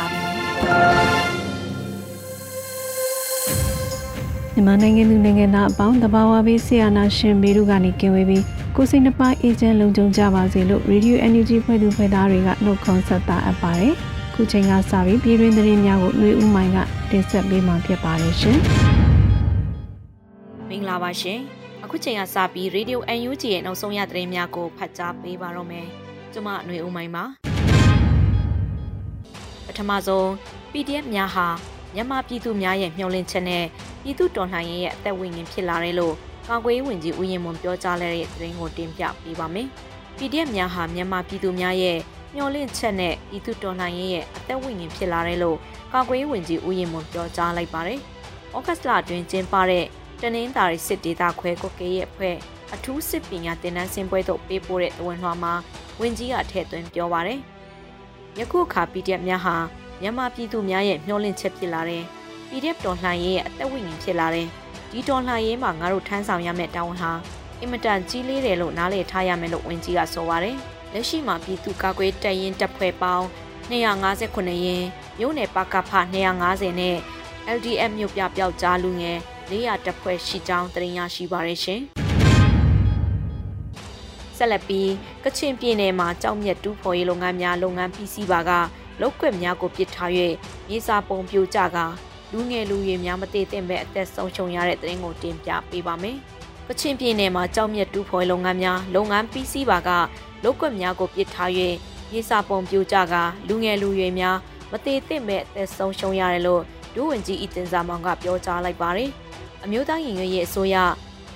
ါပြီ မြန်မာနိုင်ငံသူနိုင်ငံသားအပေါင်းတဘာဝဘေးဆရာနာရှင်ဘေတို့ကနေကင်ဝေးပြီးကိုစိတ်နှပါအေဂျင့်လုံခြုံကြပါစေလို့ Radio NUG ဖွဲ့သူဖွဲ့သားတွေကနှုတ်ခွန်းဆက်တာအပ်ပါတယ်။ခုချိန်ကစပြီးပြည်တွင်းသတင်းများကိုຫນွေဦးမိုင်ကတင်ဆက်ပေးမှာဖြစ်ပါတယ်ရှင်။မင်္ဂလာပါရှင်။အခုချိန်ကစပြီး Radio NUG ရဲ့နောက်ဆုံးရသတင်းများကိုဖတ်ကြားပေးပါတော့မယ်။ကျွန်မຫນွေဦးမိုင်ပါ။ ပထမဆုံး PDF များဟာမြန်မာပြည်သူများရဲ့မျှော်လင့်ချက်နဲ့ပြည်သူတော်လှန်ရေးရဲ့အသက်ဝင်ရင်ဖြစ်လာတယ်လို့ကာကွယ်ရေးဝန်ကြီးဦးရင်မွန်ပြောကြားလိုက်တဲ့သတင်းကိုတင်ပြပေးပါမယ်။ PDF များဟာမြန်မာပြည်သူများရဲ့မျှော်လင့်ချက်နဲ့ပြည်သူတော်လှန်ရေးရဲ့အသက်ဝင်ရင်ဖြစ်လာတယ်လို့ကာကွယ်ရေးဝန်ကြီးဦးရင်မွန်ပြောကြားလိုက်ပါတယ်။ဩဂတ်စ်လအတွင်းကျင်းပတဲ့တနင်္သာရီစစ်ဒေသခွဲကိုကေရဲ့အဖွဲ့အထူးစစ်ပညာသင်တန်းဆင်းပွဲသို့ပေးပို့တဲ့တဝန်လွှာမှာဝန်ကြီးကထည့်သွင်းပြောပါတယ်။ ယခုအခါ PDF များဟာမြန်မာပြည်သူများရဲ့မျှော်လင့်ချက်ဖြစ်လာတယ်။ PDF တော်လှန်ရေးရဲ့အသက်ဝင်ဖြစ်လာတယ်။ဒီတော်လှန်ရေးမှာငါတို့ထမ်းဆောင်ရမယ့်တာဝန်ဟာအင်မတန်ကြီးလေးတယ်လို့နားလည်ထားရမယ်လို့ဝန်ကြီးကဆိုပါတယ်။လက်ရှိမှာပြည်သူကာကွယ်တပ်ရင်းတပ်ဖွဲ့ပေါင်း258ရင်းမြို့နယ်ပကဖ250နဲ့ LDM မြို့ပြပျောက်ကြားလူငယ်400တပ်ဖွဲ့ရှိကြောင်းတင်ရရှိပါရရှင်။ ဆက်လက်ပြီးကချင်ပြည်နယ်မှာကြောက်မြတ်တူးဖော်ရေးလုပ်ငန်းများလုပ်ငန်းပြီးစီးပါကလောက်ကွက်များကိုပစ်ထား၍မြေစာပုံပြိုကျကလူငယ်လူရွယ်များမတည်သင့်ပဲအသက်ဆုံးရှုံးရတဲ့တဲ့ရင်ကိုတင်ပြပေးပါမယ်။ကချင်ပြည်နယ်မှာကြောက်မြတ်တူးဖော်လုပ်ငန်းများလုပ်ငန်းပြီးစီးပါကလောက်ကွက်များကိုပစ်ထား၍မြေစာပုံပြိုကျကလူငယ်လူရွယ်များမတည်သင့်ပဲအသက်ဆုံးရှုံးရတယ်လို့ဒုဝန်ကြီးအီတင်စာမောင်ကပြောကြားလိုက်ပါတယ်။အမျိုးသားရင်ရွေးရဲ့အစိုးရ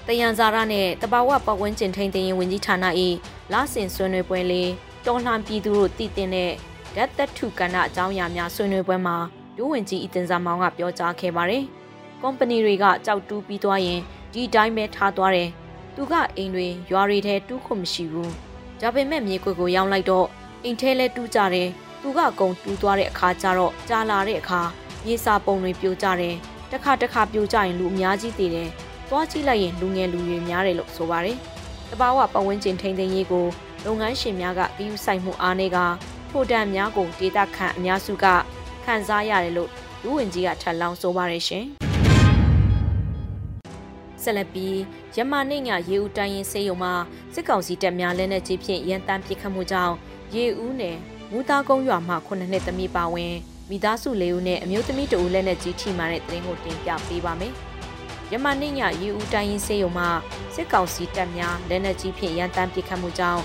တယန်ဇာရနဲ့တဘာဝပတ်ဝန်းကျင်ထိန်းသိမ်းရေးဝန်ကြီးဌာန၏လဆင်ဆွေးနွေးပွဲလေးတော်လှန်ပြည်သူတို့တည်တင်တဲ့ဓာတ်သက်ထုကဏ္ဍအကြောင်းအရာများဆွေးနွေးပွဲမှာဒုဝန်ကြီးအီတင်စာမောင်ကပြောကြားခဲ့ပါတယ်။ကုမ္ပဏီတွေကကြောက်တူးပြီးသွားရင်ဒီတိုင်းပဲထားသွားတယ်။သူကအိမ်တွေရွာတွေထဲတူးခုမရှိဘူး။ဒါပေမဲ့မြေခွေကိုရောင်းလိုက်တော့အိမ်ထဲလဲတူးကြတယ်။သူကအကုန်တူးသွားတဲ့အခါကျတော့ကြာလာတဲ့အခါမြေစာပုံတွေပြိုကျတယ်။တစ်ခါတစ်ခါပြိုကျရင်လူအများကြီးတည်တယ်။ သွားကြည့်လိုက်ရင်လူငယ်လူရွယ်များတယ်လို့ဆိုပါတယ်။တဘာဝပတ်ဝန်းကျင်ထိန်းသိမ်းရေးကိုလုပ်ငန်းရှင်များကဂရုစိုက်မှုအားနည်းကထိုတံများကိုဒေတာခန့်အများစုကခန်းစားရတယ်လို့လူဝင်ကြီးကထပ်လောင်းဆိုပါရရှင်ဆက်လက်ပြီးရမနိညရေဦးတိုင်းရင်စေယုံမှာစစ်ကောင်စီတပ်များလက်နက်ကြီးဖြင့်ရန်တမ်းပစ်ခတ်မှုကြောင့်ရေဦးနယ်မူသားကုန်းရွာမှ9နှစ်သမီးပါဝင်မိသားစု၄ဦးနဲ့အမျိုးသမီးတဦးလက်နက်ကြီးထိမှန်တဲ့တရင်ကိုတင်ပြပေးပါမယ်။ ရမနိညရေဦးတိုင်းရင်စေယုံမှာစစ်ကောင်စီတပ်များလက်နက်ကြီးဖြင့်ရန်တမ်းပစ်ခတ်မှုကြောင့်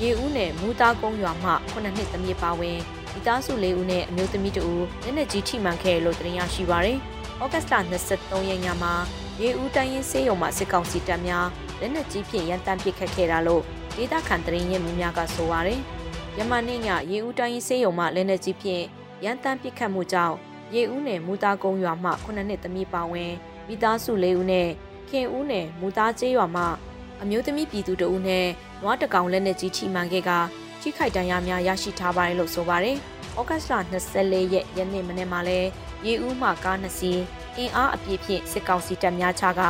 ရေဦးနယ်မူသားကုန်းရွာမှ9နှစ်သမီးပါဝင်မိသားစု၄ဦးနဲ့အမျိုးသမီးတဦးလက်နက်ကြီးထိမှန်ခဲ့လို့တင်ရရှိပါရယ်။ဩဂတ်စ်လ23ရက်ညမှာရေဦးတိုင်းရင်းစေးရုံမှာစစ်ကောင်စီတပ်များလက်နက်ကြီးဖြင့်ရန်တမ်းပစ်ခတ်ခဲ့တာလို့ဒေသခံတရင်ရဲများကဆိုပါရယ်။ယမနေ့ညရေဦးတိုင်းရင်းစေးရုံမှာလက်နက်ကြီးဖြင့်ရန်တမ်းပစ်ခတ်မှုကြောင့်ရေဦးနယ်မူသားကုန်းရွာမှ9နှစ်သမီးပါဝင် မိသားစု၄ဦးနဲ့ခင်ဦးနယ်မူသားကျေးရွာမှအမျိုးသမီးပြည်သူတဦးနဲ့နွားတကောင်လက်နက်ကြီးထိမှန်ခဲ့ကထိခိုက်ဒဏ်ရာများရရှိထားပါတယ်လို့ဆိုပါတယ်။ဩဂတ်စ်လ24ရက်ယနေ့မနေ့မှာလဲရေဦးမှကား2စီးအင်အားအပြည့်ဖြင့်စစ်ကောင်စီတပ်များချက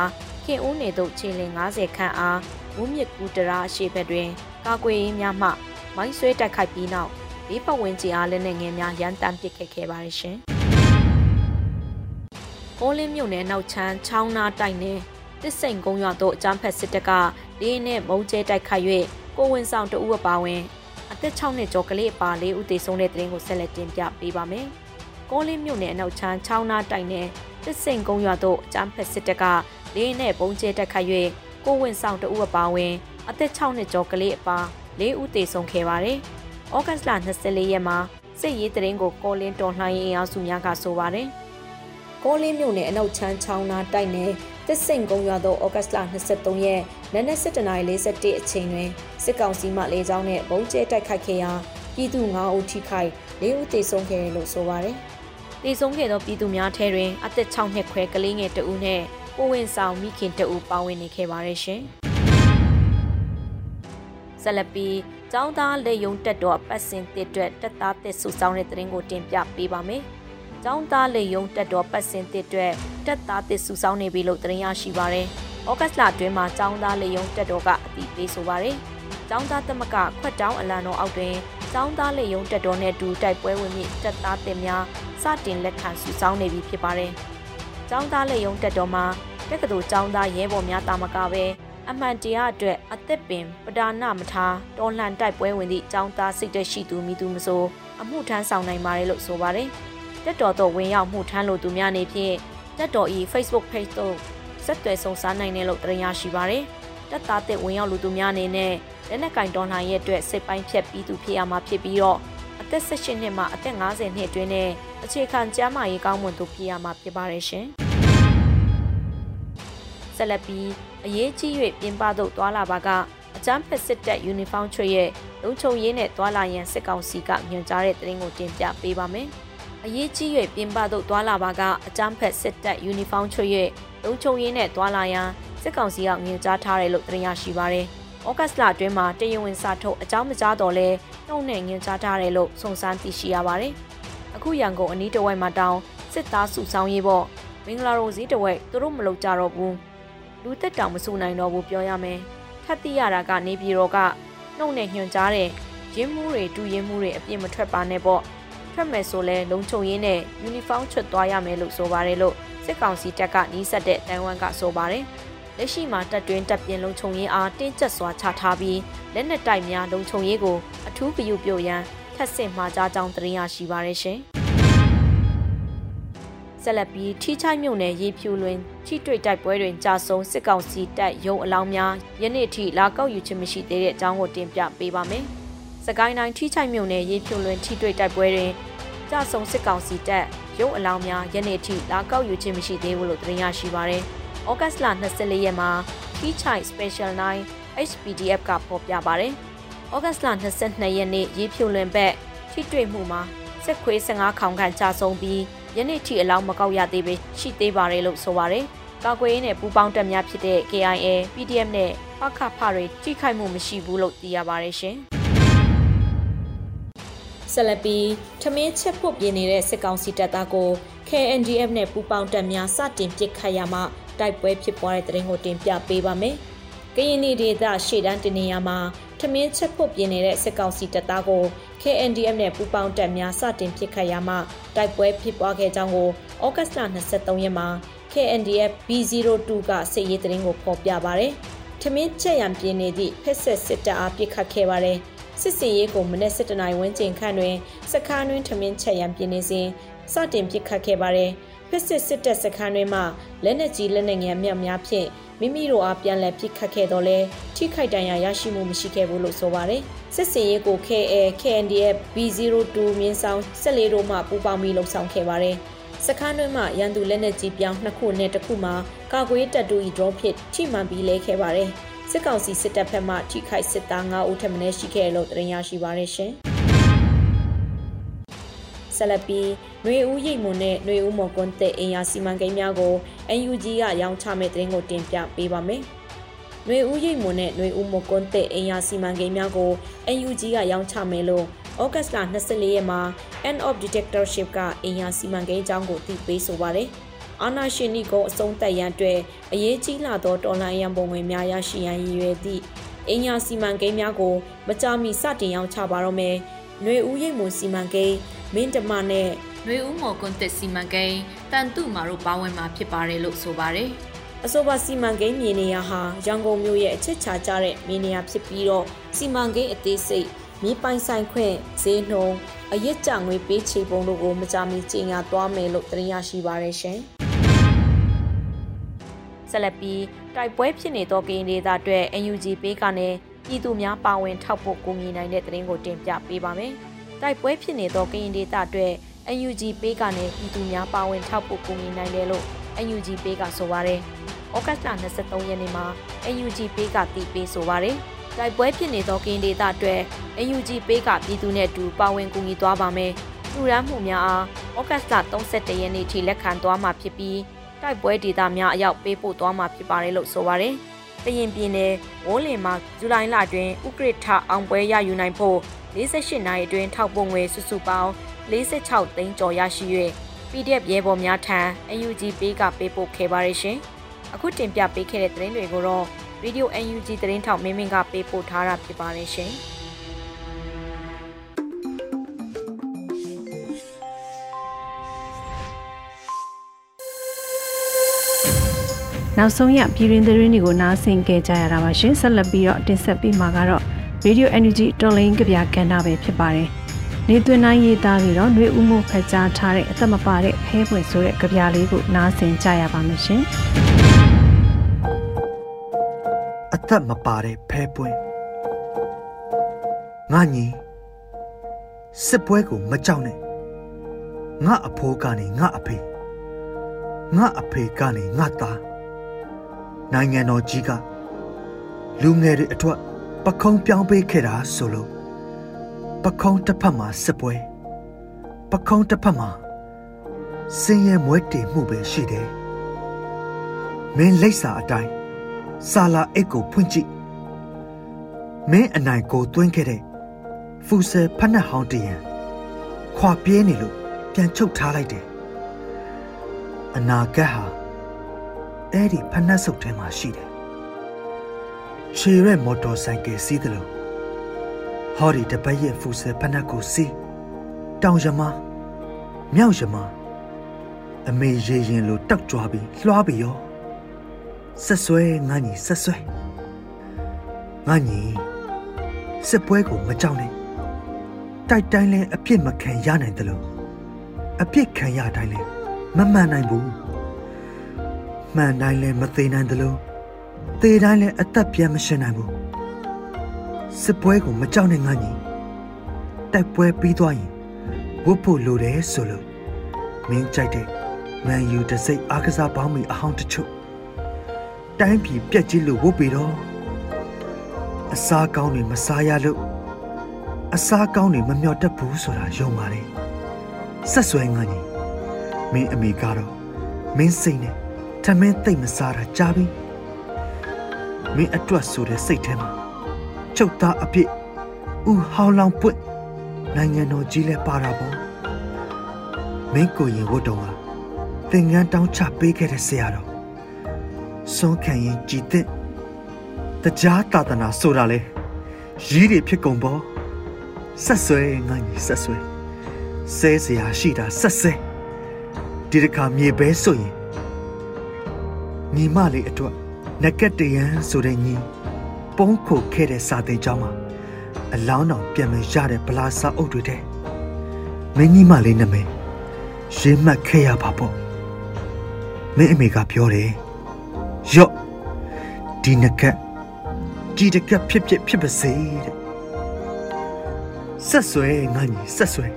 ခင်ဦးနယ်သို့ချိန်လ90ခန့်အားမူးမြစ်ကူတရာအရှိဘက်တွင်ကာကွယ်ရေးများမှမိုင်းဆွဲတိုက်ခိုက်ပြီးနောက်လေးပတ်ဝန်းကျင်အားလက်နက်ငယ်များရန်တမ်းပစ်ခတ်ခဲ့ပါတယ်ရှင်။ ကိုလင်းမြို့နယ်နောက်ချမ်းချောင်းနာတိုက်နယ်တစ်စိန်ကုန်းရွာသို့အကြမ်းဖက်စစ်တပ်ကလေးနဲ့မုံကျဲတိုက်ခိုက်၍ကိုဝင်ဆောင်တဦးအပါဝင်အသက်6နှစ်ကျော်ကလေးအပါလေးဦးသေဆုံးတဲ့တဲ့ရင်ကိုဆက်လက်တင်ပြပေးပါမယ်။ကောလင်းမြို့နယ်အနောက်ချမ်းချောင်းနာတိုက်နယ်တစ်စိန်ကုန်းရွာသို့အကြမ်းဖက်စစ်တပ်ကလေးနဲ့ပုံကျဲတက်ခတ်၍ကိုဝင်ဆောင်တဦးအပါဝင်အသက်6နှစ်ကျော်ကလေးအပါ၄ဦးသေဆုံးခဲ့ပါတယ်။ဩဂတ်စ်လ24ရက်မှာစစ်ရေးတရင်ကိုကောလင်းတော်လှန်ရေးအင်အားစုများကဆိုပါတယ်။ ကောလင်းမြို့နယ်အနောက်ချမ်းချောင်းနာတိုက်နယ်တစ်စိန်ကုန်းရွာသို့ဩဂတ်စ်လ23ရက်နနက်7:41အချိန်တွင်စစ်ကောင်စီမှလေကြောင်းနဲ့ဘုံကျဲတိုက်ခိုက်ခဲ့ရာပြည်သူ9ဦးထိခိုက်၄ဦးသေဆုံးခဲ့တယ်လို့ဆိုပါတယ်။သေဆုံးခဲ့သောပြည်သူများထဲတွင်အသက်6နှစ်ခွဲကလေးငယ်တဦးနဲ့ကိုဝင်ဆောင်မိခင်တဦးပါဝင်နေခဲ့ပါတယ်ရှင်။ဆက်လက်ပြီးចောင်းသားလေယုံတက်တော်ပတ်စင်တစ်အတွက်တက်သားတစ်စုဆောင်တဲ့တရင်ကိုတင်ပြပေးပါမယ်။ ကျောင်းသားလေယုံတက်တော်ပတ်စင်တစ်အတွက်တက်သားတစ်စုဆောင်းနေပြီလို့တင်ရရှိပါရယ်။ဩဂတ်လအတွင်းမှာကျောင်းသားလေယုံတက်တော်ကအတိပေးဆိုပါရယ်။ကျောင်းသားသမကခွတ်တောင်းအလံတော်အောက်တွင်ကျောင်းသားလေယုံတက်တော်နဲ့တူတိုက်ပွဲဝင်ပြီးတက်သားတင်များစတင်လက်ခံစုဆောင်းနေပြီဖြစ်ပါရယ်။ကျောင်းသားလေယုံတက်တော်မှာတက္ကသိုလ်ကျောင်းသားရဲဘော်များတာမကပဲအမှန်တရားအတွက်အသက်ပင်ပဒါနမထားတော်လှန်တိုက်ပွဲဝင်သည့်ចောင်းသားစိတ်သက်ရှိသူမိသူမဆိုအမှုထမ်းဆောင်နိုင်ပါတယ်လို့ဆိုပါတယ်။ တက်တော်တော့ဝင်ရောက်မှုထမ်းလို့သူများနေဖြင့်တက်တော်ဤ Facebook page သို့ဆက်သွယ်ဆောင်စားနိုင်တယ်လို့တင်ရရှိပါတယ်။တက်သားတဲ့ဝင်ရောက်လူသူများအနေနဲ့လက်နက်ကင်တော်လှန်ရဲ့အတွက်စိတ်ပိုင်းဖြတ်ပြီးသူဖြစ်ရမှာဖြစ်ပြီးတော့အသက်18နှစ်မှအသက်50နှစ်အတွင်းနဲ့အခြေခံကျန်းမာရေးကောင်းမွန်သူဖြစ်ရမှာဖြစ်ပါတယ်ရှင်။ဆက်လက်ပြီးအရေးကြီး၍ပြင်ပသို့သွာလာပါကအကြမ်းဖက်စစ်တပ်ယူနီဖောင်းချွေရဲ့လုံခြုံရေးနဲ့သွာလာရန်စစ်ကောင်စီကညွှန်ကြားတဲ့သတင်းကိုတင်ပြပေးပါမယ်။ အရေးကြီး၍ပြင်ပသို့သွာလာပါကအကြမ်းဖက်စစ်တပ်ယူနီဖောင်းချွေရဲ့လုံခြုံရေးနဲ့သွာလာရန်စစ်ကောင်စီကညွှန်ကြားထားတယ်လို့သတင်းရရှိပါရယ်။ဩဂတ်စ်လအတွင်းမှာတရင်ဝင်စာထုတ်အကြောင်းမကြားတော့လဲနှုတ်နဲ့ညွှန်ကြားထားတယ်လို့စုံစမ်းသိရှိရပါတယ်။အခုရန်ကုန်အနီးတဝိုက်မှာတောင်းစစ်သားစုဆောင်ရေးပေါ့မင်္ဂလာရိုစည်းတဝိုက်သူတို့မလုပ်ကြတော့ဘူး။လူသက်တောင်မဆူနိုင်တော့ဘူးပြောရမယ်ထပ်သိရတာကနေပြည်တော်ကနှုတ်နဲ့ညွှန်ကြားတဲ့ရင်းမှုတွေတူရင်းမှုတွေအပြစ်မထွက်ပါနဲ့ပေါ့ ထွက်မယ်ဆိုလဲလုံခြုံရေးနဲ့ယူနီဖောင်းချွတ်သွားရမယ်လို့ဆိုပါတယ်လို့စစ်ကောင်စီတပ်ကနီးစပ်တဲ့တိုင်ဝမ်ကဆိုပါတယ်လက်ရှိမှာတပ်တွင်းတပ်ပြင်လုံခြုံရေးအားတင်းကျပ်စွာချထားပြီးလက်နက်တိုက်များလုံခြုံရေးကိုအထူးဂရုပြုရန်ထပ်ဆင့်မှာကြားကြောင်းသတင်းရရှိပါရရှင်။ဆက်လက်ပြီးထိချိုက်မြုံနယ်ရေဖြူလွင်ထိတွေ့တိုက်ပွဲတွင်ကြာဆုံးစစ်ကောင်စီတပ်ရုံအလောင်းများယနေ့ထိလာကောက်ယူခြင်းမရှိသေးတဲ့အကြောင်းကိုတင်ပြပေးပါမယ်။ စကိုင်းတိုင်းထိချိုက်မြုံနယ်ရေဖြူလွင်ထိတွေ့တိုက်ပွဲတွင်ကြာဆုံးစစ်ကောင်စီတပ်ရုံအလောင်းများယနေ့ထိလာကောက်ယူခြင်းမရှိသေးဘူးလို့သတင်းရရှိပါရယ်။ဩဂတ်စ်လ24ရက်မှာထိချိုက် Special 9 HPDF ကဖော်ပြပါရယ်။ဩဂတ်စ်လ22ရက်နေ့ရေဖြူလွင်ဘက်ထိတွေ့မှုမှာစစ်ခွေး15ခေါင်ခန့်ကြာဆုံးပြီးယနေ့ထိအလောင်းမကောက်ရသေးပဲရှိသေးပါတယ်လို့ဆိုပါတယ်။ကာကွယ်ရေးနဲ့ပူးပေါင်းတပ်များဖြစ်တဲ့ KIA, PDF နဲ့ပခဖတွေထိခိုက်မှုမရှိဘူးလို့သိရပါတယ်ရှင်။ ဆက်လက်ပြီးထမင်းချက်ဖို့ပြင်နေတဲ့စစ်ကောင်စီတပ်သားကို KNDF နဲ့ပူးပေါင်းတပ်များစတင်ပစ်ခတ်ရမှတိုက်ပွဲဖြစ်ပွားတဲ့တဲ့ရင်ကိုတင်ပြပေးပါမယ်။ကရင်ပြည်ဒေသရှေ့တန်းတင်နေရမှာထမင်းချက်ဖို့ပြင်နေတဲ့စစ်ကောင်စီတပ်သားကို KNDF နဲ့ပူးပေါင်းတပ်များစတင်ပစ်ခတ်ရမှတိုက်ပွဲဖြစ်ပွားခဲ့ကြောင်းကိုဩဂတ်စ်လ23ရက်မှာ KNDF B02 ကစစ်ရေးတရင်ကိုဖော်ပြပါရယ်။ထမင်းချက်ရန်ပြင်းနေသည့်ဖက်ဆက်စစ်တပ်အားပစ်ခတ်ခဲ့ပါတယ်။ စစ်စင်ရေးကိုမနေ့7နိုင်ဝန်းကျင်ခန့်တွင်စခန်းတွင်ထမင်းချက်ရန်ပြင်းနေစဉ်စတင်ပစ်ခတ်ခဲ့ပါတယ်။ဖက်စစ်စစ်တပ်စခန်းတွင်မှလက်နက်ကြီးလက်နက်ငယ်မြောက်များဖြင့်မိမိတို့အားပြန်လည်ပစ်ခတ်ခဲ့တော့လဲထိခိုက်ဒဏ်ရာရရှိမှုမရှိခဲ့ဘူးလို့ဆိုပါတယ်။စစ်စင်ရေးကို KA KNDF B02 မြင်းဆောင်ဆက်လေးတို့မှပူးပေါင်းပြီးလှုပ်ဆောင်ခဲ့ပါတယ်။စခန်းတွင်းမှာရန်သူလက်နက်ကြီးပြောင်းနှစ်ခုနဲ့တစ်ခုမှာကာကွယ်တပ်တူဤ drone ဖြစ်ထိမှန်ပြီးလဲခဲ့ပါတယ်။ စစ်ကောင်စီစစ်တပ်ဘက်မှထိခိုက်စစ်သား9ဦးထပ်မံရှိခဲ့လို့တင်ရရှိပါရရှင်။ဆလပီနှွေဦးရိတ်မွန်နဲ့နှွေဦးမော်ကွန်းတဲ့အင်အားစီမံကိန်းများကို UNG ကရောင်းချမဲ့တင်ကိုတင်ပြပေးပါမယ်။နှွေဦးရိတ်မွန်နဲ့နှွေဦးမကွန်တက်အင်ယာစီမံကိန်းများကို NUG ကရောင်းချမယ်လို့ဩဂတ်စ်လ24ရက်မှာ End of Dictatorship ကအင်ယာစီမံကိန်းအကြောင်းကိုသိပေးဆိုပါတယ်။ အာနာရှင်နီကိုအစုံတက်ရန်အတွက်အရေးကြီးလာသောတော်လှန်ရန်ပုံငွေများရရှိရန်ရည်ရွယ်သည့်အင်ယာစီမံကိန်းများကိုမကြာမီစတင်ရောင်းချပါတော့မယ်။ຫນွေဦးရိတ်မွန်စီမံကိန်းမင်းတမနဲ့နှွေဦးမော်ကွန်တက်စီမံကိန်းတန်တုမာတို့ပါဝင်မှာဖြစ်ပါတယ်လို့ဆိုပါတယ်အဆိုပါစီမံကိန်းမြေနေရာဟာရန်ကုန်မြို့ရဲ့အချစ်ချာကျတဲ့မြေနေရာဖြစ်ပြီးတော့စီမံကိန်းအသေးစိတ်မြေပိုင်ဆိုင်ခွင့်ဈေးနှုန်းအရစ်ကြငွေပေးချေပုံတို့ကိုမကြမီကြေညာသွားမယ်လို့သတင်းရရှိပါရရှင်။ ဆက်လက်ပြီးတိုက်ပွဲဖြစ်နေသောကရင်ဒေသအတွက် NUG ပေးကနေပြည်သူများပါဝင်ထောက်ဖို့ကူညီနိုင်တဲ့သတင်းကိုတင်ပြပေးပါမယ်။တိုက်ပွဲဖြစ်နေသောကရင်ဒေသအတွက် NUG ပေးကနေပြည်သူများပါဝင်ထောက်ဖို့ကူညီနိုင်တယ်လို့ NUG ပေးကဆိုပါတယ်။ဩဂတ်လ23ရက်နေ့မှာ NUG ပေးကတည်ပေးဆိုပါတယ်။တိုက်ပွဲဖြစ်နေသောကရင်ဒေသအတွက် NUG ပေးကပြည်သူနဲ့အတူပါဝင်ကူညီသွားပါမယ်။လူရမ်းမှုများအားဩဂတ်လ31ရက်နေ့ထိလက်ခံသွားမှာဖြစ်ပြီး တိုက်ပွဲဒေသများအရောက်ပေးပို့သွားမှာဖြစ်ပါတယ်လို့ဆိုပါတယ်။တရင်ပြည်နယ်ဝိုးလင်မှာဇူလိုင်လအတွင်းဥကရထအောင်ပွဲရယူနိုင်ဖို့48နိုင်အတွင်းထောက်ပို့ငွေစုစုပေါင်း46သိန်းကျော်ရရှိ၍ PDF ရဲဘော်များထံ UNG ပေးကပေးပို့ခဲ့ပါရရှင်။အခုတင်ပြပေးခဲ့တဲ့သတင်းတွေကိုတော့ Radio UNG သတင်းထောက်မင်းမင်းကပေးပို့ထားတာဖြစ်ပါတယ်ရှင်။ နောက်ဆုံးရပြည်တွင်သတင်းတွေကိုနားဆင်ကြကြရတာပါရှင်ဆက်လက်ပြီးတော့တင်ဆက်ပေးမှာကတော့ Radio Energy တော်လိုင်းကြပြကဏ္ဍပဲဖြစ်ပါတယ်နေသွင်းနိုင်ရေးသားပြီးတော့ຫນွေဥမှုဖက်ကြားထားတဲ့အသက်မပါတဲ့ဖဲပွင့်ဆိုတဲ့ကြပြလေးကိုနားဆင်ကြရပါမယ်ရှင်အသက်မပါတဲ့ဖဲပွင့်ငါညီစစ်ပွဲကိုမကြောက်နဲ့ငါအဖိုးကနေငါအဖေငါအဖေကနေငါသား နိုင်ငံတော်ကြီးကလူငယ်တွေအထွတ်ပခုံးပြောင်းပေးခဲ့တာဆိုလို့ပခုံးတစ်ဖက်မှာစစ်ပွဲပခုံးတစ်ဖက်မှာစင်ရဲမွဲတေမှုပဲရှိတယ်မင်းလိပ်စာအတိုင်းစာလာအိတ်ကိုဖွင့်ကြည့်မင်းအနိုင်ကိုတွင်းခဲ့တဲ့ဖူဆယ်ဖက်နှက်ဟောင်းတရံခွာပြေးနေလို့ပြန်ချုပ်ထားလိုက်တယ်အနာဂတ်ဟာ အဲ့ဒီဖက်နှက်စုပ်ထဲမှာရှိတယ်ခြေရဲမော်တော်ဆိုင်ကယ်စီးတယ်လို့ဟော်ဒီတပတ်ရဲ့ဖူဆယ်ဖက်နှက်ကိုစီးတောင်ရမမြောက်ရမအမေရေရင်လိုတောက်ကြွားပြီးလွှားပြီးရောဆက်ဆွဲငါညီဆက်ဆွဲငါညီစစ်ပွဲကိုမကြောက်နဲ့တိုက်တိုင်းလဲအပြစ်မခံရနိုင်တယ်လို့အပြစ်ခံရတိုင်းလဲမမှန်နိုင်ဘူး မှန်တိုင်းလဲမသေးနိုင်တယ်လို့သေတိုင်းလဲအသက်ပြန်မရှင်နိုင်ဘူးစစ်ပွဲကိုမကြောက်နဲ့ငါညီတိုက်ပွဲပြီးသွားရင်ဝတ်ဖို့လိုတယ်ဆိုလို့မင်းကြိုက်တဲ့မန်ယူတစိတ်အားကစားပေါင်းမီအဟောင်းတချို့တိုင်းပြည်ပြက်ကြီးလို့ဝတ်ပြီးတော့အစားကောင်းတွေမစားရလို့အစားကောင်းတွေမမျောတတ်ဘူးဆိုတာယုံပါတယ်ဆက်ဆွဲငါညီမင်းအမေကတော့မင်းစိတ်နဲ့ ထမင်းသိမ့်မစားတာကြားပြီမင်းအတွက်ဆိုတဲ့စိတ်ထဲမှာချုပ်သားအပြစ်ဥဟောင်းလောင်ပွင့်နိုင်ငံတော်ကြီးလဲပါတာပေါ့မင်းကိုရင်ဝတ်တော်ကသင်္ကန်းတောင်းချပေးခဲ့တဲ့ဆရာတော်စွန်ခံရင်ကြည်တဲ့တရားတာသနာဆိုတာလေရီးတွေဖြစ်ကုန်ပေါ့ဆက်ဆွဲငါညီဆက်ဆွဲဆဲစရာရှိတာဆက်ဆဲဒီတစ်ခါမြေပဲဆိုရင် ညီမလေးအတွက်နကက်တရန်ဆိုတဲ့ညီပုံးခုခဲ့တဲ့စာသိမ်းကျောင်းမှာအလောင်းတော်ပြန်မရတဲ့ဗလာစာအုပ်တွေတဲ့မင်းကြီးမလေးနာမည်ရေးမှတ်ခဲ့ရပါပေါ့မင်းအမေကပြောတယ်ယော့ဒီနကက်ဒီတကက်ဖြစ်ဖြစ်ဖြစ်ပါစေတဲ့ဆက်ဆွဲငါညီဆက်ဆွဲ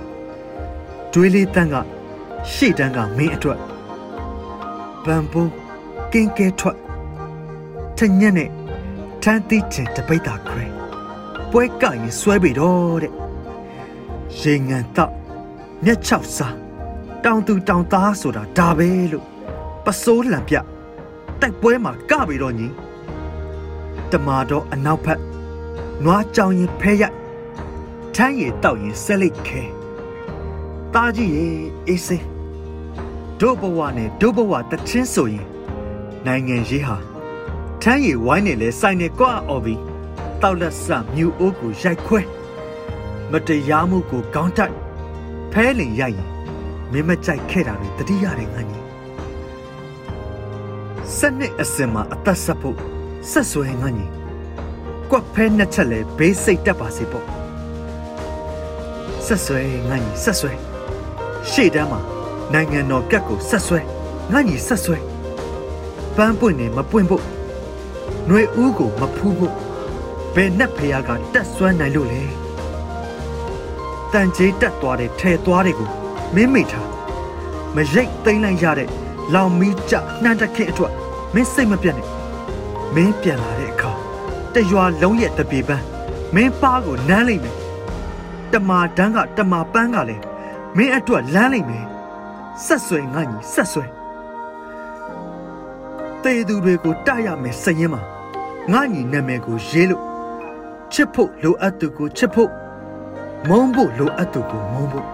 တွေးလေးတန်းကရှေ့တန်းကမင်းအတွက်ဘန်ဘိုး ကင်းကဲထွက်ထညက်နဲ့ထန်းသီးချင်တပိတ်တာခွဲပွဲကရင်ဆွဲပြီတော့တဲ့ရေငန်တော့မျက်ချောက်စားတောင်သူတောင်သားဆိုတာဒါပဲလို့ပစိုးလံပြတိုက်ပွဲမှာကပြီတော့ညီတမာတော့အနောက်ဖက်နွားကြောင်ရင်ဖဲရိုက်ထမ်းရည်တောက်ရင်ဆက်လိုက်ခဲတားကြီးရေအေးစေးဒုဘဝနဲ့ဒုဘဝတချင်းဆိုရင် နိုင်ငံရေးဟာထမ်းရည်ဝိုင်းနဲ့လဲစိုင်နေကွာအော်ပြီးတောက်လက်ဆမြူအိုးကိုရိုက်ခွဲမတရားမှုကိုကောင်းတိုက်ဖဲလင်ရိုက်ရင်မင်းမကြိုက်ခဲ့တာတွေတတိရတယ်ငါကြီးစနစ်အစင်မှာအသက်ဆက်ဖို့ဆက်ဆွဲငါကြီးကွက်ဖဲနှစ်ချက်လဲဘေးစိတ်တက်ပါစေပေါ့ဆက်ဆွဲငါညီဆက်ဆွဲရှေ့တန်းမှာနိုင်ငံတော်ကတ်ကိုဆက်ဆွဲငါညီဆက်ဆွဲ ပန်းပွင့်နေမပွင့်ဖို့ຫນွေဦးကိုမဖူးဖို့ဘယ်နဲ့ဖះကတက်ဆွမ်းနိုင်လို့လဲတန်ကြီးတက်သွားတဲ့ထဲသွားတွေကိုမင်းမိထားမရိတ်သိမ့်လိုက်ရတဲ့လောင်မီးကြနှမ်းတက်ခင်းအတွက်မင်းစိတ်မပြတ်နဲ့မင်းပြန်လာတဲ့အခါတရွာလုံးရဲ့တပြေပန်းမင်းပါကိုနမ်းလိုက်မယ်တမာတန်းကတမာပန်းကလည်းမင်းအတွက်လမ်းလိုက်မယ်ဆက်ဆွဲငါညီဆက်ဆွဲ တေသူတွေကိုတရမယ်စရင်မှာငါညီနာမည်ကိုရေးလို့ချစ်ဖို့လိုအပ်သူကိုချစ်ဖို့မုန်းဖို့လိုအပ်သူကိုမုန်းဖို့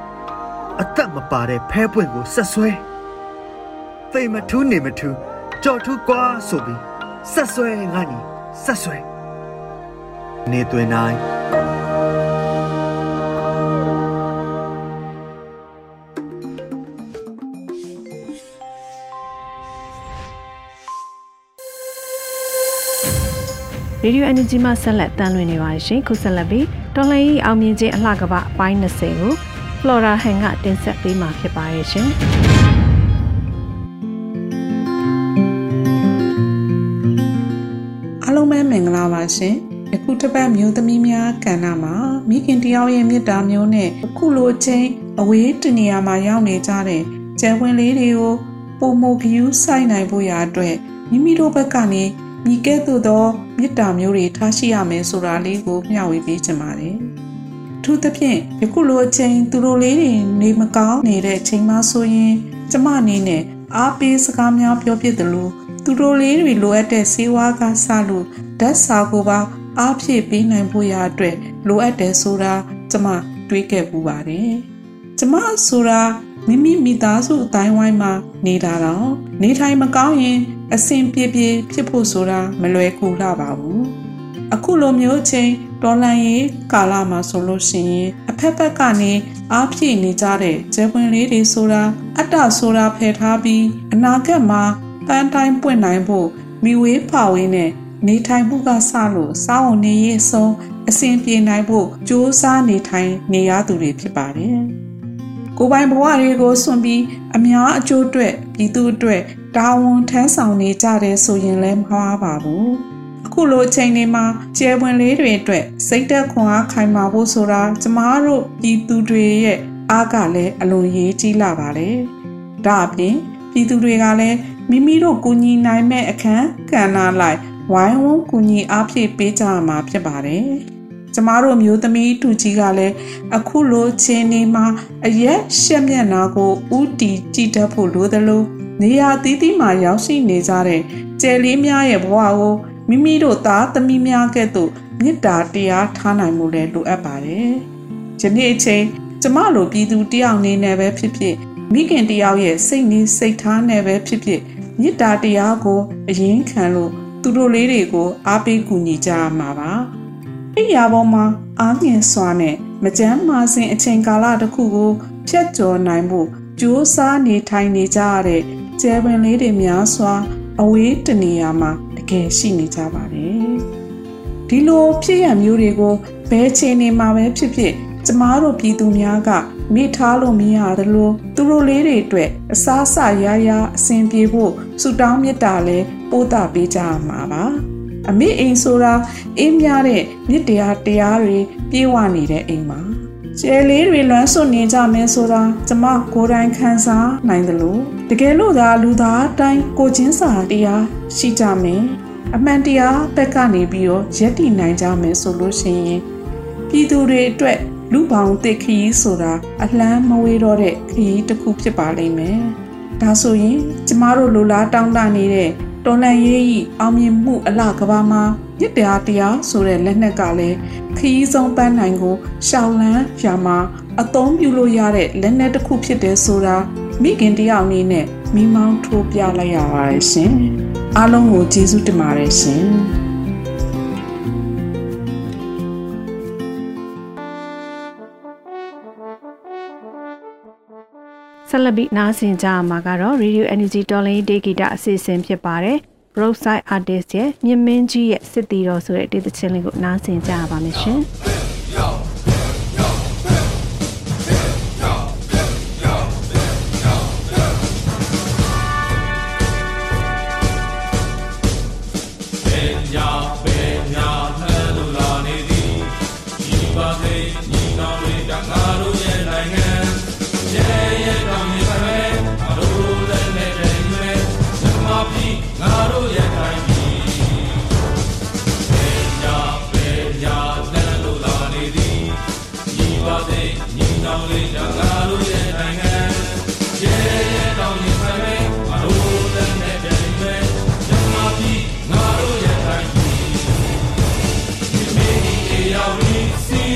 အသက်မပါတဲ့ဖဲပွင့်ကိုဆက်ဆွဲသိမထူးနေမထူးကြော်ထူးကွာဆိုပြီးဆက်ဆွဲငါညီဆက်ဆွဲနေသွင်းနိုင် ရေဒီယို energy မှာဆက်လက်တန်လွှင့်နေပါတယ်ရှင်ခုဆက်လက်ပြီးတော်လှန်ရေးအောင်မြင်ခြင်းအလှကပအပိုင်း20ကို Flora Han ကတင်ဆက်ပေးမှာဖြစ်ပါရဲ့ရှင်အားလုံးပဲမင်္ဂလာပါရှင်အခုတစ်ပတ်မျိုးသမီးများကဏ္ဍမှာမိခင်တယောက်ရဲ့မေတ္တာမျိုးနဲ့အခုလိုချင်းအဝေးတနေရာမှာရောက်နေကြတဲ့ကျယ်ဝင်လေးတွေကိုပုံမဂယူးဆိုင်နိုင်ဖို့ရာအတွက်မိမိတို့ဘက်ကနေမိကဲ့သို့သော မေတ္တာမျိုးတွေထားရှိရမယ်ဆိုတာလေးကိုမျှဝေပေးချင်ပါတယ်။ထူးသဖြင့်ယခုလိုအချိန်သူတို့လေးတွေနေမကောင်းနေတဲ့အချိန်မှဆိုရင် ကျမအနေနဲ့အားပေးစကားများပြောပြတယ်လို့သူတို့လေးတွေလိုအပ်တဲ့စေဝါကစလို့ဓာတ်စာကိုပါအားဖြည့်ပေးနိုင်ဖို့ရာအတွက်လိုအပ်တယ်ဆိုတာကျမတွေးခဲ့ပူပါတယ်။ကျမဆိုတာ မိမိမိသားစုအတိုင်းဝိုင်းမှာနေတာတော့နေထိုင်မကောင်းရင်အဆင်ပြေပြေဖြစ်ဖို့ဆိုတာမလွယ်ကူလာပါဘူးအခုလိုမျိုးချင်းတော်လန်ရေးကာလမှာဆိုလို့ရှိရင်အဖက်ဖက်ကနေအားဖြည့်နေကြတဲ့ကျဲပွင့်လေးတွေဆိုတာအတ္တဆိုတာဖယ်ထားပြီးအနာဂတ်မှာပန်းတိုင်းပွင့်နိုင်ဖို့မိဝေးပါဝေးနဲ့နေထိုင်မှုကစလို့စောင်းနေရေးဆုံးအစဉ်ပြေနိုင်ဖို့ကြိုးစားနေထိုင်နေရသူတွေဖြစ်ပါတယ် ကိုပိုင်ဘဝတွေကိုစွန့်ပြီးအများအကျိုးအတွက်ပြည်သူအတွက်တာဝန်ထမ်းဆောင်နေကြတယ်ဆိုရင်လည်းမမှားပါဘူးအခုလိုအချိန်တွေမှာကျဲပွင့်လေးတွေအတွက်စိတ်သက်ခွန်အားခိုင်မာဖို့ဆိုတာကျမတို့ပြည်သူတွေရဲ့အားကလည်းအလွန်ရေးကြီးလာပါလေဒါအပြင်ပြည်သူတွေကလည်းမိမိတို့ကူညီနိုင်မဲ့အခန်းကဏ္ဍလိုက်ဝိုင်းဝန်းကူညီအားဖြည့်ပေးကြရမှာဖြစ်ပါတယ် ကျမတို့မျိုးသမီးတူကြီးကလည်းအခုလိုချင်းနေမှာအရက်ရှက်မျက်နာကိုဥတီကြည့်တတ်ဖို့လိုသလိုနေရာသီးသီးမှာရောက်ရှိနေကြတဲ့ကျယ်လေးများရဲ့ဘဝကိုမိမိတို့သားသမီးများကဲ့သို့မေတ္တာတရားထားနိုင်မှုလည်းလိုအပ်ပါတယ်။ယနေ့အချိန်ကျမလိုပြည်သူတယောက်နေနဲ့ပဲဖြစ်ဖြစ်မိခင်တယောက်ရဲ့စိတ်နေစိတ်ထားနဲ့ပဲဖြစ်ဖြစ်မေတ္တာတရားကိုအရင်ခံလို့သူတို့လေးတွေကိုအားပေးကူညီကြရမှာပါ။ အိယာပေါ်မှာအားငင်စွာနဲ့မကြမ်းမာစဉ်အချိန်ကာလတစ်ခုကိုဖြတ်ကျော်နိုင်ဖို့ကြိုးစားနေထိုင်နေကြရတဲ့ကျဲပင်လေးတွေများစွာ အဝေးတနေရာမှာတကယ်ရှိနေကြပါတယ်။ဒီလိုဖြစ်ရမျိုးတွေကိုဘယ်ချိန်နေမှာပဲဖြစ်ဖြစ်ကျမတို့ပြည်သူများကမိထားလို့မရသလိုသူတို့လေးတွေအတွက်အစားအစာရရအဆင်ပြေဖို့ဆုတောင်းမေတ္တာလဲပို့တာပေးကြရမှာပါ။ အမေအိမ်ဆိုတာအေးမြတဲ့မြစ်တရားတရားတွေပြေဝနေတဲ့အိမ်ပါ။ကျဲလေးတွေလွမ်းဆွနေကြမယ်ဆိုတာကျမကိုယ်တိုင်ခံစားနိုင်တယ်လို့တကယ်လို့သာလူသားအတိုင်းကိုချင်းစာတရားရှိကြမယ်အမှန်တရားဘက်ကနေပြီးတော့ယက်တည်နိုင်ကြမယ်ဆိုလို့ရှိရင်ပြည်သူတွေအတွက်လူပေါင်းတစ်ခရီးဆိုတာအလန်းမဝေးတော့တဲ့ခရီးတစ်ခုဖြစ်ပါလိမ့်မယ်ဒါဆိုရင်ကျမတို့လူလားတောင်းတနေတဲ့ တော်လန်ရေးဤအောင်မြင်မှုအလှကဘာမှာမြစ်တရားတရားဆိုတဲ့လက်နက်ကလည်းခရီးဆုံးပန်းနိုင်ကိုရှောင်းလန်းရာမှာအသုံးပြုလို့ရတဲ့လက်နက်တစ်ခုဖြစ်တယ်ဆိုတာမိခင်တယောက်အနေနဲ့မိမောင်းထိုးပြလိုက်ရပါတယ်ရှင်။အားလုံးကိုကျေးဇူးတင်ပါတယ်ရှင်။ ဆက်လက်ပြီးနားဆင်ကြရမှာကတော့ Radio Energy တော်လိုင်းဒေဂီတာအစီအစဉ်ဖြစ်ပါတယ်။ Roadside Artist ရဲ့မြင့်မင်းကြီးရဲ့စစ်တီတော်ဆိုတဲ့ဒေသချင်းလေးကိုနားဆင်ကြရပါမယ်ရှင်။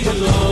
alone.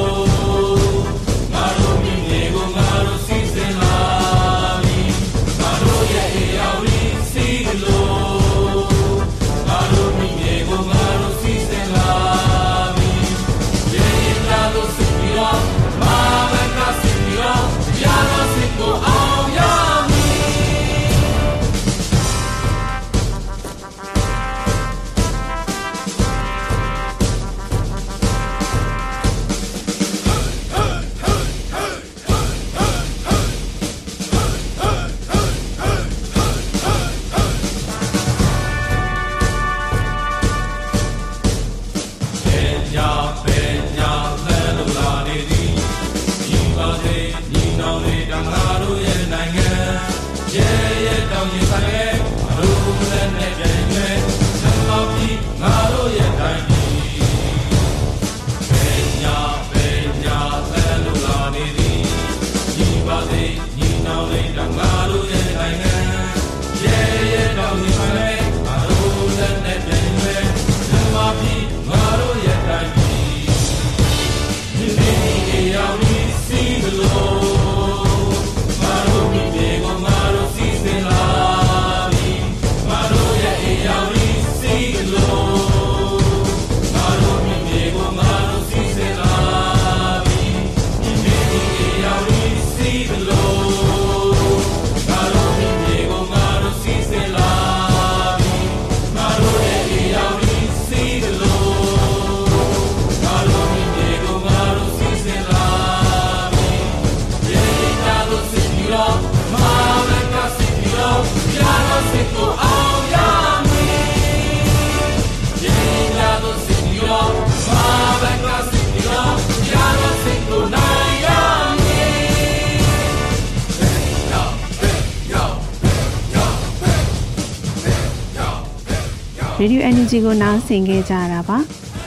ရေဒီယို NUG ကိုနားဆင်ခဲ့ကြရတာပါ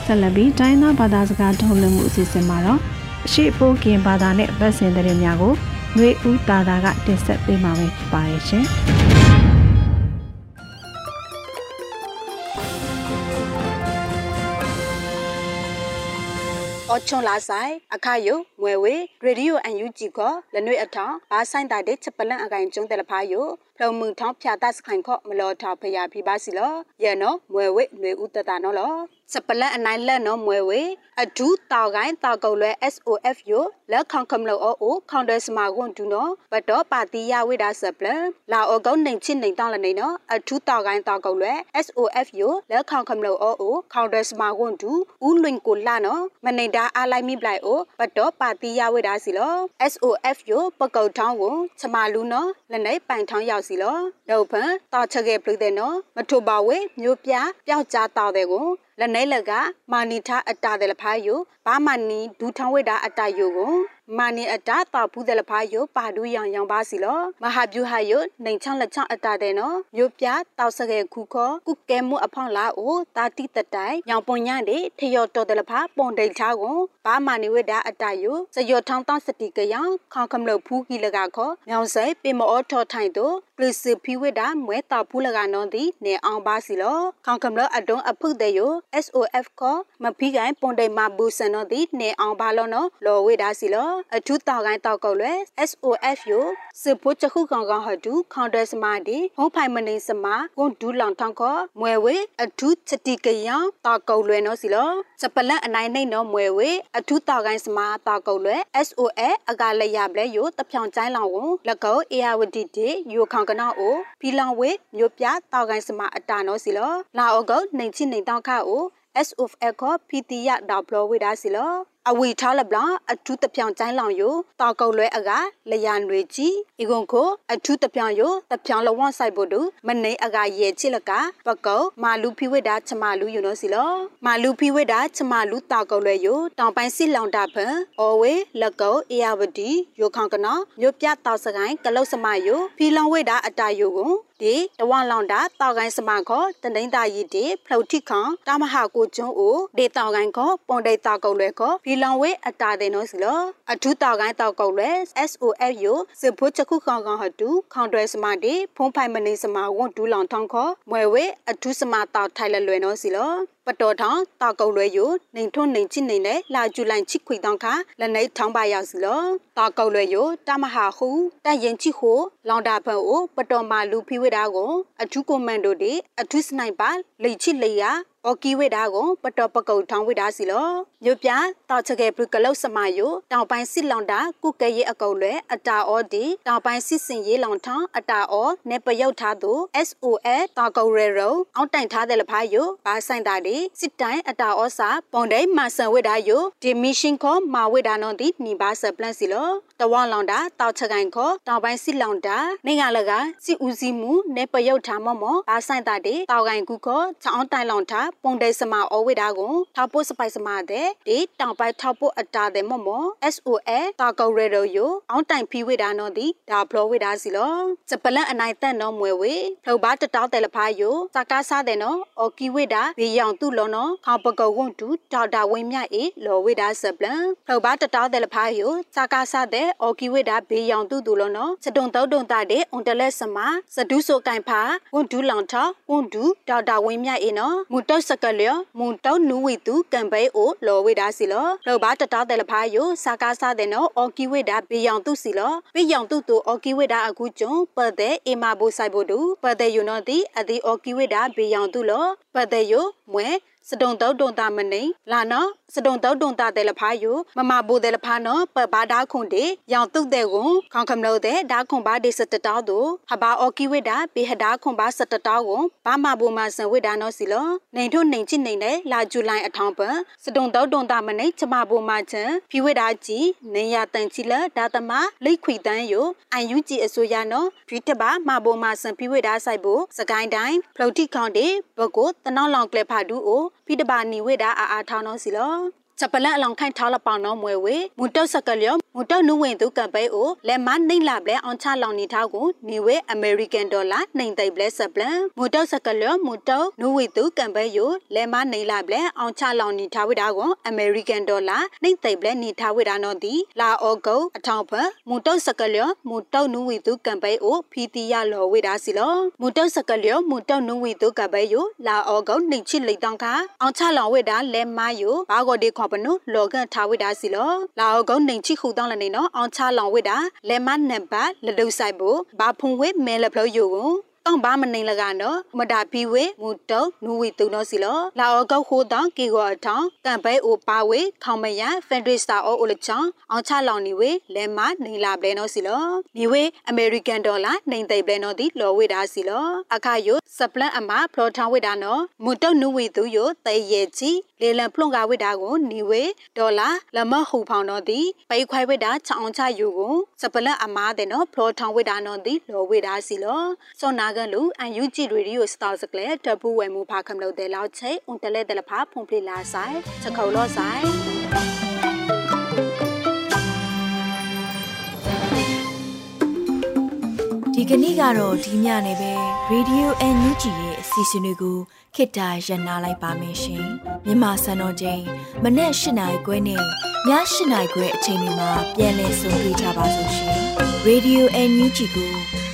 ဆက်လက်ပြီးတိုင်းသားဘာသာစကားထုတ်လွှင့်မှုအစီအစဉ်မှာတော့အရှိပိုးကင်ဘာသာနဲ့ဗတ်စင်တဲ့များကိုຫນွေဦးတာတာကတင်ဆက်ပေးမှာပဲဖြစ်ပါတယ်ရှင်အချွန်လာဆိုင်အခါယုငွယ်ဝေရေဒီယိုအန်ယူဂျီကလနွေအထောင်ဘာဆိုင်တာတဲ့ချက်ပလန့်အကိုင်ကျုံတယ်လဖာယု ဖလုံမှုထောင်းဖြာတတ်စခိုင်ခော့မလောထောက်ဖျာပြပါစီလောရဲနော်မွယ်ဝေຫນွေဥတတနော်လောစပလန့်အနိုင်လက်နော်မွယ်ဝေအဒူးတောက်ကိုင်းတောက်ကုတ်လွဲ SOF ယိုလက်ခေါခမ်လောအိုခေါန်ဒဲစမာကွန်ဒူနော်ဘတ်တော့ပါတီယဝိဒါစပလန်လာအောကုန်းနိုင်ချင်းနိုင်တောင်းလနေနော်အဒူးတောက်ကိုင်းတောက်ကုတ်လွဲ SOF ယိုလက်ခေါခမ်လောအိုခေါန်ဒဲစမာကွန်ဒူဦးလွင်ကိုလာနော်မနေတာအားလိုက်မိပလိုက်အိုဘတ်တော့ပါတီယဝိဒါစီလော SOF ယိုပကုတ်ထောင်းကိုချမလူနော်လက်နေပိုင်ထောင်းရောက်စီလောဒေါဖန်တောက်ချက်ခဲ့ပြတဲ့နော်မထိုပါဝဲမျိုးပြပျောက်ကြားတောက်တဲ့ကိုလက်နေလကမာနီထားအတာတဲ့လဖာယိုဘာမနီဒူထောင်းဝိတာအတာယိုကို မာနီအတာတာဘူးတဲ့လဖာယိုပါဒူရောင်ရောင်ပါစီလောမဟာဗျူဟာယိုနှိမ်ချောင်းလက်ချောင်းအတာတဲ့နော်မျိုးပြတောက်စခဲ့ခုခောကုကဲမှုအဖောင်းလာအိုတာတိတတိုင်ညောင်ပွန်ညတဲ့ထယောတော်တဲ့လဖာပွန်ဒိတ်ချာကိုဘာမနီဝိတာအတာယိုစယောထောင်းတောင်းစတိကယောင်ခေါခမလို့ဖူးကြီးလကခောမြောင်စိပင်မောထောထိုင်တို့ကလစ်ဖီဝိတာမွဲတာဖူးလကနော်ဒီနေအောင်ပါစီလောခေါခမလို့အတုံးအဖုတ်တဲ့ယို SOF ခောမဖီကိုင်ပွန်ဒိတ်မဘူဆန်နော်ဒီနေအောင်ပါလောနော်လောဝိတာစီလောအထူးတောက်ကိုင်းတောက်ကုတ်လွဲ SOF ယိုစပုချခုကောင်ကောင်ဟတူခေါန်ဒစမာဒီဟုံးဖိုင်မနေစမာကွန်ဒူလောင်ထောင်းခောမွဲဝေအထူးချတိကယံတောက်ကုတ်လွဲနော်စီလောစပလန့်အနိုင်နှိမ့်နော်မွဲဝေအထူးတောက်ကိုင်းစမာတောက်ကုတ်လွဲ SOF အကလည်းရပလဲယိုတဖြောင်ကျိုင်းလောင်ဝန်လက်ကုတ်အေယာဝတီတီယိုခေါင်ကနောအိုဖီလောင်ဝေမြို့ပြတောက်ကိုင်းစမာအတာနော်စီလောလာအောကုတ်နှိမ်ချိနှိမ်တောက်ခါအို SOF ကပီတီယဒါဘလဝိဒါစီလော အဝီထားလပလအထူးတပြောင်ကျိုင်းလောင်ယိုတောက်ကုတ်လွဲအကလရနွေကြီးဤကုံကိုအထူးတပြောင်ယိုတပြောင်လဝဆိုင်ဖို့တူမနေအကရဲချစ်လကပကုတ်မာလူဖိဝိဒါချမလူယူနော်စီလောမာလူဖိဝိဒါချမလူတောက်ကုတ်လွဲယိုတောင်ပိုင်းစစ်လောင်တာဖန်အော်ဝေလကုတ်အေယဝတီယိုခေါကနောမြို့ပြတောက်စကိုင်းကလုတ်စမယိုဖီလောင်ဝိဒါအတာယိုကို ဒီတဝလောင်တာတောက်ကိုင်းစမခောတနိမ့်တာရီတီဖလုတ်ထိခေါတာမဟာကိုကျွန်းအိုဒေတောက်ကိုင်းခောပွန်ဒေတောက်ကုတ်လွဲခောဖီလောင်ဝေအတာတဲ့နော်စီလောအထူးတောက်ကိုင်းတောက်ကုတ်လဲ SOF ယိုစဘုချခုခေါင်ခေါင်ဟတူခေါင်တွဲစမတီဖုံးဖိုင်မနေစမဝွန်ဒူလောင်ထောင်းခေါ်မွဲဝဲအထူးစမတောက်ထိုင်လလွယ်နော်စီလောပတော်ထောင်းတောက်ကုတ်လွဲယိုနေထွန်းနေချိနေနဲ့လာကျူလိုင်ချိခွေတောင်းခါလက်နေထောင်းပါရောက်စီလောတောက်ကုတ်လွဲယိုတမဟာဟုတရင်ချိခိုလောင်တာဖန်အိုပတော်မာလူဖိဝိဒါကိုအထူးကွန်မန်ဒိုဒီအထူးစနိုက်ပါလိချိလေယာ အော်ကီဝိဒါကိုပတော်ပကုတ်ထောင်းဝိဒါစီလောမြို့ပြတောက်ချကေပလူကလုတ်စမယိုတောင်ပိုင်းစစ်လောင်တာကုကဲရဲ့အကုတ်လွဲအတာအော်ဒီတောင်ပိုင်းစစ်စင်ရေးလောင်ထောင်းအတာအော်နေပယုတ်ထားသူ SOS တာကုတ်ရဲရောအောက်တိုင်ထားတဲ့လဖာယိုဘာဆိုင်တာဒီစစ်တိုင်းအတာအော်စာပုံဒိမဆန်ဝိဒါယိုဒီမီရှင်ခေါ်မာဝိဒါနော်ဒီနီဘာဆပလန်စီလော တဝလောင်တာတောက်ချက်ကိုင်ခေါ်တောင်ပိုင်းစီလောင်တာနေရလကစီဦးစီမှုနေပယုတ်ထားမော့မော့ဘာဆိုင်တာတဲ့တောက်ကိုင်ကူခေါ်ချောင်းတိုင်လောင်တာပုံတဲစမအဝိဒါကိုထောက်ပို့စပိုက်စမတဲ့ဒီတောင်ပိုင်းထောက်ပို့အတာတဲ့မော့မော့ SOS တာကောက်ရဲတော့ယအောင်တိုင်ဖီဝိဒါနော်ဒီဒါဘလောဝိဒါစီလောစပလန်အနိုင်တက်နော်မွဲဝေလှုပ်ပါတတောက်တယ်လဖာယစကားစားတဲ့နော်အော်ကီဝိဒါဘေးရောင်သူ့လောနော်ခေါပကုတ်ဝွန်တူဒေါက်တာဝင်းမြအေလောဝိဒါစပလန်လှုပ်ပါတတောက်တယ်လဖာယစကားစားတဲ့အော်ကီဝိဒါဘေးရောင်သူ့သူလောနော်စတုံတုံတုံတာတဲ့အွန်တလက်စမစဒူးဆိုကင်ဖာဝွန်ဒူလောင်ထောဝွန်ဒူဒေါက်တာဝင်းမြအေနော်မူတောက်စကလျမူတောက်နူဝီတူကံပဲအိုလောဝိဒါစီလောလှုပ်ပါတတောက်တယ်လဖာယစကားစားတဲ့နော်အော်ကီဝိဒါဘေးရောင်သူ့စီလောဘေးရောင်သူ့သူအော်ကီဝိဒါအခုကျုံပတ်တဲ့အီမာဘူဆိုင်ဘိုဒူပတ်တဲ့ယူနော်ဒီအဒီအော်ကီဝိဒါဘေးရောင်သူ့လောပတ်တဲ့ယမွဲ စတုံတောက်တုံတာမနေလာနော်စတုံတောက်တုံတာတယ်လဖာယမမဘိုတယ်လဖာနော်ပဘာဒါခွန်တေရောင်တုတ်တဲ့ကွန်ခေါခမလို့တဲ့ဒါခွန်ဘာဒီစတတောက်တို့ဟဘာအော်ကီဝိဒါဘေဟဒါခွန်ဘာစတတောက်ကွန်ဘာမဘိုမဆန်ဝိဒါနော်စီလောနေထုနေချစ်နေနဲ့လာဇူလိုင်အထောင်ပစတုံတောက်တုံတာမနေချမဘိုမချန်ဖြီဝိဒါကြီးနေရတန်ချီလဒါသမလိတ်ခွေတန်းယအန်ယူဂျီအစိုးရနော်ဖြီတဘာမဘိုမဆန်ဖြီဝိဒါဆိုင်ဖို့စကိုင်းတိုင်းဖလုတ်တီခေါန်တေဘကိုတနောင်းလောင်ကလဖာဒူအို ဖိတဘာနီဝေဒါအာအာထောင်းနော်စီလော ချက်ပလန်အလောင်ခိုင်ထားလပောင်နော်မွဲဝေမူတုတ်စကလျောမူတုတ်နုဝင်သူကပဲအိုလက်မနှိမ့်လာပလဲအောင်ချလောင်နေထားကိုနေဝေအမေရိကန်ဒေါ်လာနှိမ့်သိပ်ပလဲဆပ်ပလန်မူတုတ်စကလျောမူတုတ်နုဝေသူကပဲယိုလက်မနှိမ့်လာပလဲအောင်ချလောင်နေထားဝိတာကိုအမေရိကန်ဒေါ်လာနှိမ့်သိပ်ပလဲနေထားဝိတာနော်ဒီလာအောဂုတ်အထောင်ဖမူတုတ်စကလျောမူတုတ်နုဝေသူကပဲအိုဖီတီရလော်ဝိတာစီလောမူတုတ်စကလျောမူတုတ်နုဝေသူကပဲယိုလာအောဂုတ်နှိမ့်ချစ်လိတောင်ခါအောင်ချလောင်ဝိတာလက်မယိုဘာကိုဒီခေါပနုလောကန်ထားဝိတာစီလောလာအောဂုတ်နှိမ့်ချစ်ခုတောင်းလနေနော်အောင်ချလောင်ဝိတာလဲမနံပါလဒုဆိုင်ဖို့ဘာဖုံဝဲမဲလဖလို့ယူကို တောင်းဘာမနေလကနော်မတာဘီဝေမူတုံနူဝီတုံနော်စီလောလာအောကောက်ခိုးတောင်းကေကောအထောင်းကံပဲအိုပါဝေခေါမယဖန်ဒရစ်တာအိုအိုလချောင်းအောင်ချလောင်နေဝေလဲမနေလာပလဲနော်စီလောနေဝေအမေရိကန်ဒေါ်လာနေသိပလဲနော်ဒီလော်ဝေတာစီလောအခါယိုစပလန်အမဖလောထောင်းဝေတာနော်မူတုံနူဝီသူယိုတဲရဲ့ချီလေလံဖလွန်ကဝိတာကိုနေဝေဒေါ်လာလမဟူဖောင်းတော့ဒီပိခွိုင်ဝိတာချောင်းချယူကိုစပလတ်အမားတဲ့နော်ဖလောထောင်းဝိတာနော်ဒီလောဝိတာစီလောစောနာကန်လူအန်ယူဂျီရေဒီယိုစတာစကလေတပူဝဲမူဖာခမလို့တဲ့လောက်ချိအွန်တလဲတဲ့လဖာဖုန်ပလီလာဆိုင်စခုံလောဆိုင်ဒီကနေ့ကတော့ဒီညနေပဲ Radio NUG ရဲ့အစီအစဉ်လေးကိုခေတ္တရ延လိုက်ပါမယ်ရှင်မြန်မာစံတော်ချိန်မနေ့၈နိုင်ခွဲနဲ့ည၈နိုင်ခွဲအချိန်တွေမှာပြောင်းလဲဆိုပြကြပါလို့ရှင် Radio NUG ကို